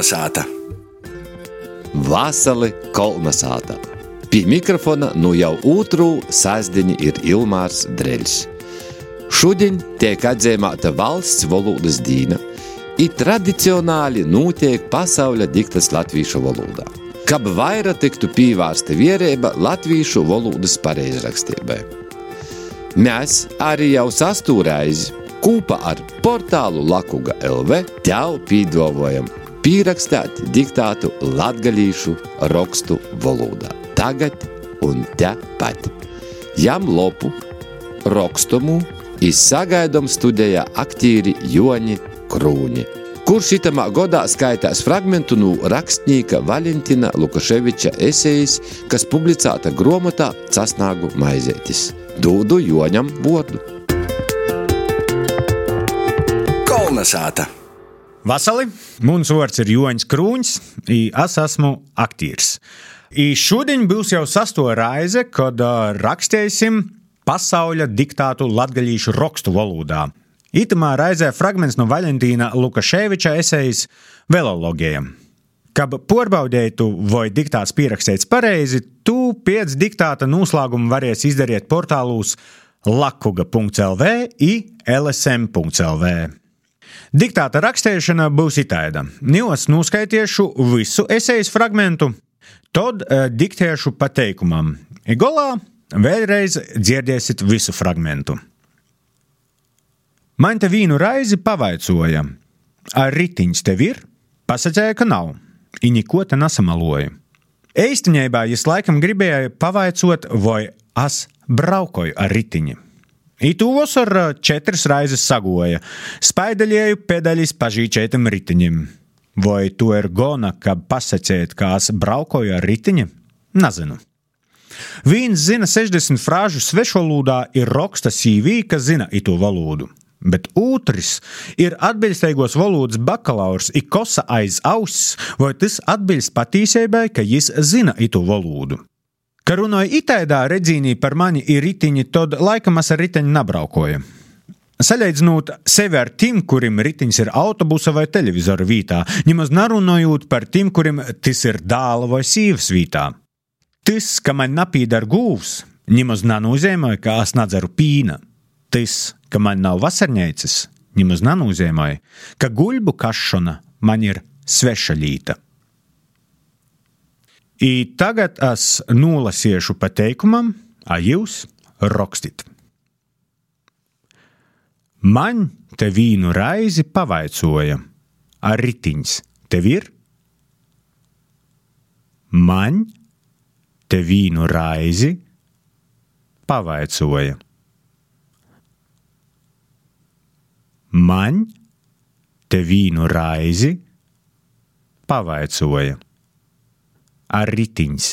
Kolnesāta! Vasali Kolnesāta! Pie mikrofona nu jau otru sasdiņu ir Ilmārs Dreļs. Šodien tiek atzīmēta valsts valodas dīna, ir tradicionāli notiek pasaules diktas latviešu valodā. Kab vairāk tiktu pievērsta vierība latviešu valodas pareizrakstībai. Mēs arī jau sastūrējuši kopā ar portālu Lakuga LV tev pīdovojam pierakstīt diktātu latgalīšu rakstu valodā. Tagad un tepat. Jam lopu, rakstumu izsagaidom studijā aktīri Joni Krūni, kurš itamā godā skaitās fragmentu no rakstnieka Valentina Lukaševiča esejas, kas publicēta gromotā Casnāgu maizētis. Dūdu Joņam vārdu. Kolnesāta! Vasali, mans vārds ir Joņš Krūņš, es esmu aktieris. Šodien būs jau sasto raize, kad rakstēsim pasaules diktātu latgaļīšu rakstu valodā. Itamā raizē fragments no Valentīna Lukaševiča esejas velologiem. Kad porbaudētu, vai diktāts pierakstīts pareizi, tu pēc diktāta noslēguma varēsi izdarīt portālūs lakuga.lv un lsm.lv. Diktāta rakstīšana būs itāda. Nīlas noskaitiešu visu esejas fragmentu, tad uh, diktēšu pateikumam. Igolā vēlreiz dzirdēsiet visu fragmentu. Man te vīnu raizi pavaicoja, ar ritiņš tev ir? Pasakīja, ka nav, i neko te nesamaloja. Īstenībā es laikam gribēju pavaicot, vai es braukoju ar ritiņu. Itūvos ar četras raizes sagoja, spaidaļēju pedaļas pažīčētam ritiņam. Vai to ir gona, ka pasakēt, kā es braukoju ar ritiņu? Nezinu. Viens zina 60 frāžu svešvalodā, ir raksta CV, kas zina itu valodu. Bet otrs ir atbildīgos valodas bakalaurs, ir kosa aiz auss, vai tas atbilst patiesībai, ka viņš zina itu valodu. Kad runāja itaidā redzīnī par mani ir ritiņi, tad laikam es ar riteņu nebraukoju. Salīdzinot sevi ar tiem, kuriem ritenis ir autobusa vai televizora vietā, nemaz nerunājot par tiem, kuriem tas ir dāla vai sīvas vietā. Tas, ka man napīdara gūvs, nemaz nenozīmē, ka es nedzeru pīna. Tas, ka man nav vasarņēcis, nemaz nenozīmē, ka guļbu kašana man ir sveša I tagad es nolasīšu pateikumam, a jūs rakstit. Man te vīnu raizi pavaicoja, ar ritiņš tev ir? Man te vīnu raizi pavaicoja. Man te vīnu raizi pavaicoja. Ar ritiņš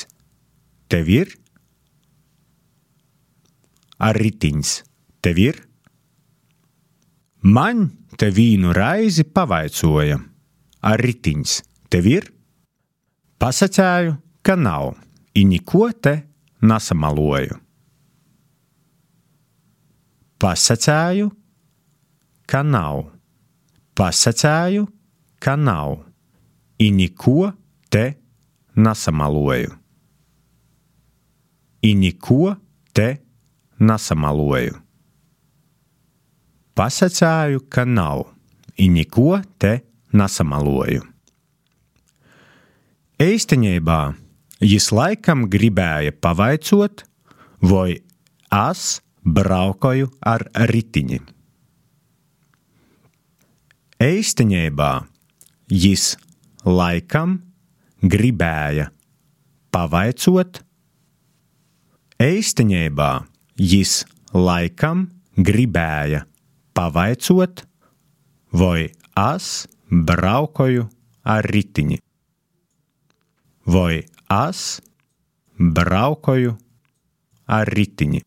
tev ir? Ar ritiņš tev ir? Man te vīnu raizi pavaicoja. Ar ritiņš tev ir? Pasakāju, ka nav, i neko te nesamaloju. Pasakāju, ka nav, pasakāju, ka nav, i neko te nesamaloju. I neko te nesamaloju. Pasakāju, ka nav, i neko te nesamaloju. Īstenībā Jis laikam gribēja pavaicot, vai es braukoju ar ritiņu. Īstenībā jis laikam gribēja pavaicot, īstenībā jis laikam gribēja pavaicot, vai es braukoju ar ritiņu. Vai es braukoju ar ritiņu.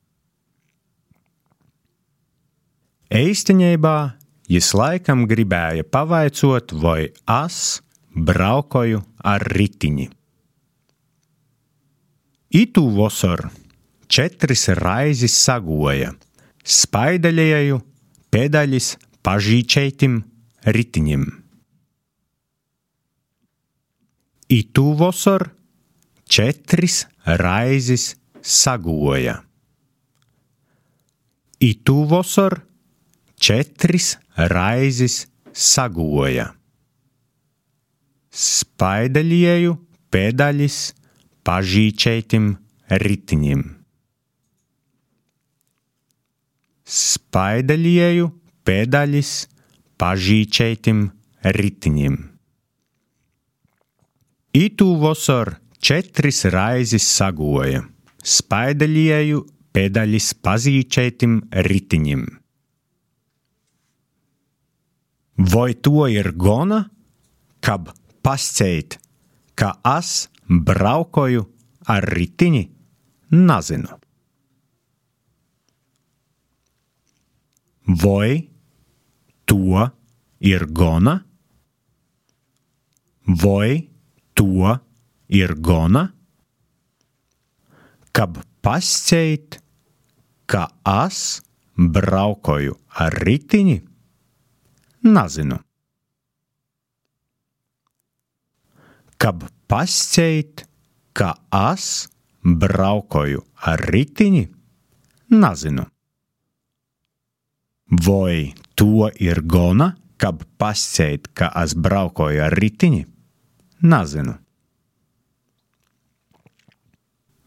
Īstenībā jis laikam gribēja pavaicot, vai es braukoju ar ritiņu. Itu vasar četras raizes sagoja, spaidaļēju pedaļas pažīčeitim ritiņam. Itu vosor četris raizes sagoja. Itu vosor četris raizes sagoja. Spaidaļieju pedaļas pažīčeitim ritiņim. Spaidaļieju pedaļas pažīčeitim ritiņim. Itu vosor četris raizes sagoja, spaidaļieju pedaļas pazīčeitim ritiņim. Vai to ir gona, kab pasceit, ka es braukoju ar ritiņi? Nezinu. Vai to ir gona? Vai to ir gona? Kab pasceit, ka es braukoju ar ritiņi? Nezinu. Kab pasceit, ka es braukoju ar ritiņi? Nezinu. Vai to ir gona, kab pasceit, ka es braukoju ar ritiņi? Nezinu.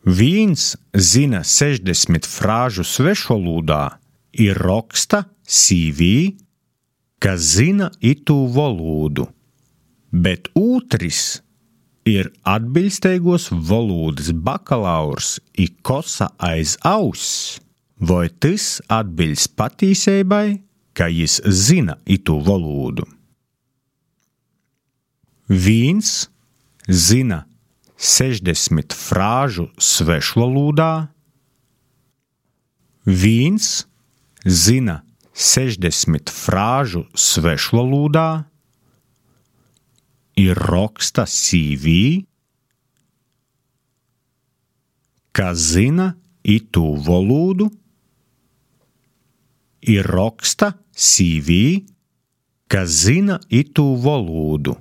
Viens zina 60 frāžu svešvalodā, ir raksta CV, kas zina itu valodu, bet otrs ir atbildīgos valodas bakalaurs i kosa aiz auss, vai tas atbilst patiesībai, ka viņš zina itu valodu. Viens zina 60 frāžu svešvalodā, viens zina 60 frāžu svešvalodā, ir raksta CV, kas zina itu valodu, ir raksta CV, kas zina itu valodu.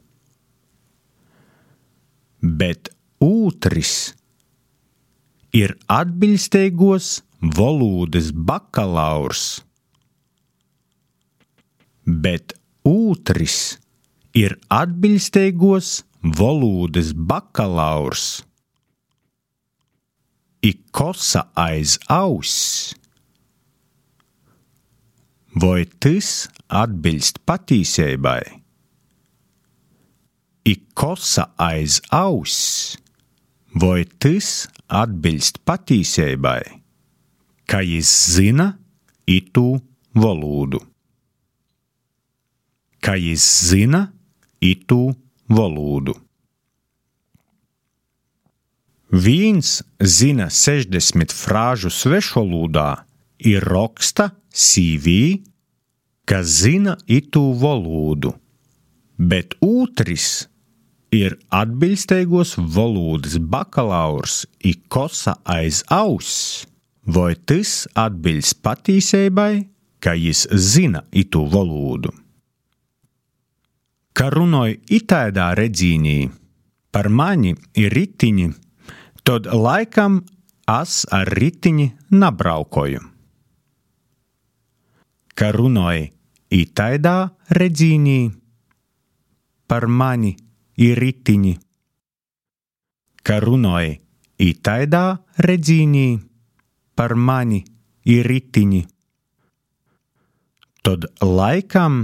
Bet otrs ir atbildīgos valodas bakalaurs, bet otrs ir atbildīgos valodas bakalaurs. Ikosa aiz auss. Vai tas atbilst patiesībai? Ikosa aiz auss vai tas atbilst patiesībai, ka viņš zina itu valodu? Ka viņš zina itu valodu? Viens zina 60 frāžu svešvalodā, ir raksta CV, kas zina itu valodu, bet otrs ir atbildīgos valodas bakalaurs i kosa aiz auss, vai tas atbilst patiesībai, ka viņš zina itu valodu. Kā runāja itaidā redzīnī, par mani ir ritiņi, tad laikam es ar ritiņi nabraukoju. Kā runāja itaidā redzīnī, par mani ir ritiņi. Kā runāja itaidā redzīnī, par mani ir ritiņi. Tad laikam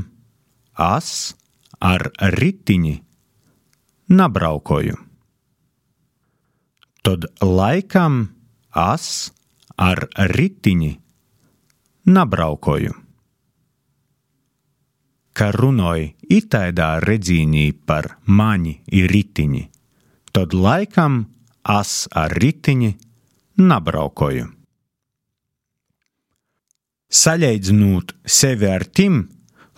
es ar ritiņi nabraukoju. Tad laikam es ar ritiņi nabraukoju. Kā runāja itaidā redzīnī par mani ir ritiņi, tad laikam es ar ritiņi nabraukoju. Saļaidzinot sevi ar tim,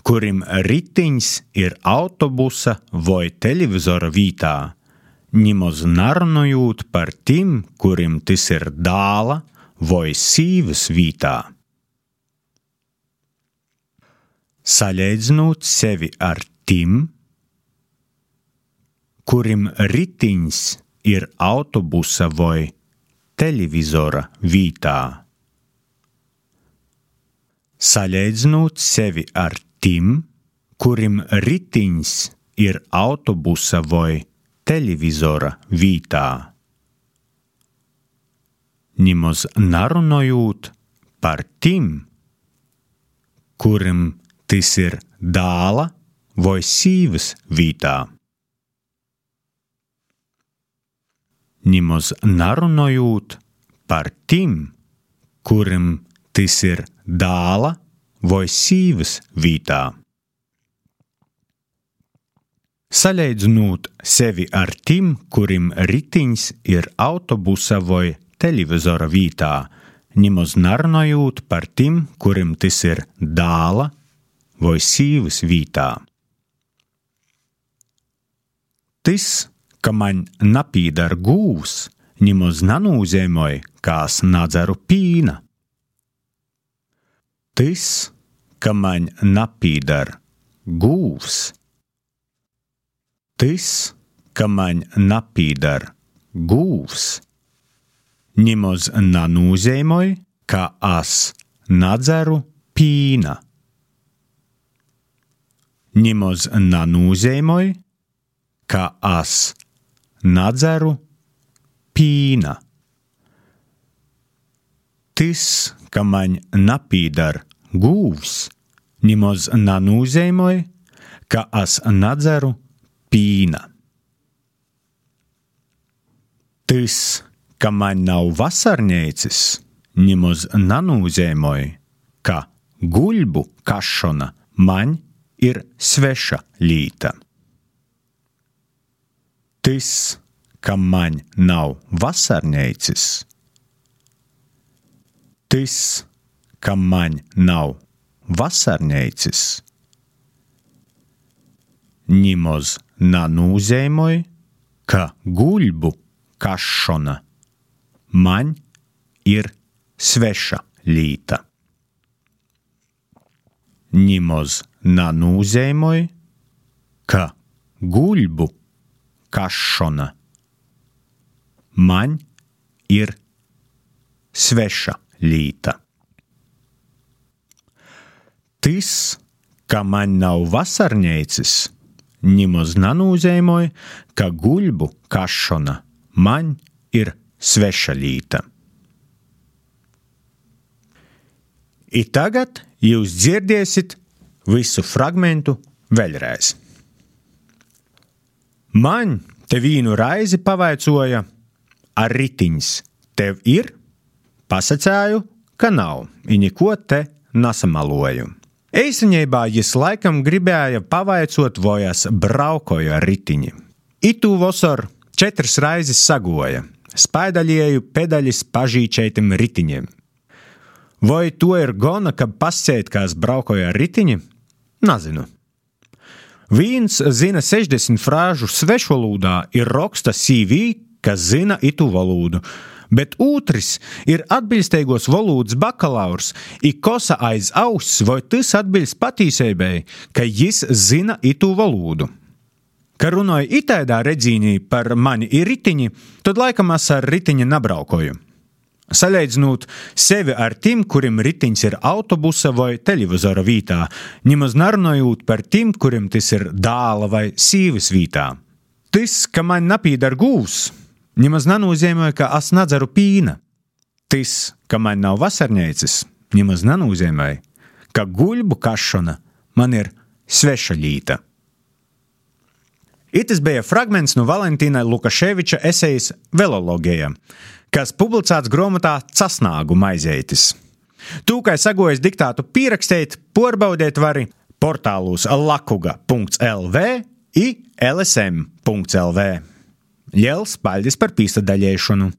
kurim ritiņš ir autobusa vai televizora vietā, nimaz narunājot par tim, kurim tas ir dāla vai sīvas vietā. Saļaidzinot sevi ar tim, kurim ritiņš ir autobusa vai televizora vītā. Salīdzinot sevi ar tim, kurim ritiņš ir autobusa vai televizora vītā. Nimaz narunājot par tim, kurim tas ir dāla vai sīvas vītā. Nimaz narunājot par tim, kurim tas ir dāla vai sīvas vītā. Salīdzinot sevi ar tim, kurim ritiņš ir autobusa vai televizora vītā, nimaz narunājot par tim, kurim tas ir dāla vai sīvas vītā. Tas, ka man napīdar gūs, nimaz nanūzēmoja, kās nadzeru pīna. Man napīdar gūs, tas, ka man napīdar gūs, nimaz nanūzēmoja, ka as nadzeru pīna. Nimaz nanūzēmoja, ka as nadzeru pīna. Tas, ka man napīdar gūvs, nimaz nanūzēmoja, ka as nadzeru pīna. Tas, ka man nav vasarnīcis, nimaz nanūzēmoja, ka guļbu kašana man ir sveša līta. Tas, ka man nav vasarnīcis, tas, ka man nav vasarnīcis, nimaz nanūzēmoja, ka guļbu kašana man ir sveša līta. Nimaz nanūzēmoja, ka guļbu kašana man ir sveša līta. Ka man nav vasarnīcis, nimaz nanūzēmoja, ka guļbu kašana man ir sveša līta. I tagad jūs dzirdēsiet visu fragmentu vēlreiz. Man te vīnu raizi pavaicoja ar ritiņš. Tev ir? Pasacēju, ka nav, i neko te nesamaloju. Eisenībā jis laikam gribēja pavaicot, vai es braukoju ar ritiņu. Itu vasar četras raizes sagoja, spaidaļieju pedaļas pažīčētim ritiņiem. Vai to ir gona, ka pasciet, kā es braukoju ar ritiņu? Nezinu. Viens zina 60 frāžu svešvalodā, ir raksta CV, kas zina itu valodu, bet otrs ir atbilstīgos valodas bakalaurs, ir kosa aiz auss, vai tas atbilst patīsībai, ka viņš zina itu valodu. Kad runāju itaidā redzīnī par mani ir ritiņi, tad laikam es ar ritiņu nebraukoju. Salīdzinot sevi ar tiem, kuriem ritiņš ir autobusa vai televizora vītā, nemaz nerunājot par tiem, kuriem tas ir dāla vai sīvas vītā. Tas, ka man napīdara gūs, nemaz nenozīmē, ka es nedzeru pīna. Tas, ka man nav vasarnīcis, nemaz nenozīmē, ka guļbu kašana man ir sveša līta. Itis bija fragments no Valentīna Lukaševiča esejas Velologija, kas publicēts grāmatā Casnāgu maizeitis. Tūkai sagojas diktātu pierakstīt, porbaudiet vari portālūs lakuga.lv i lsm.lv. Liels paldies par pīstadaļēšanu!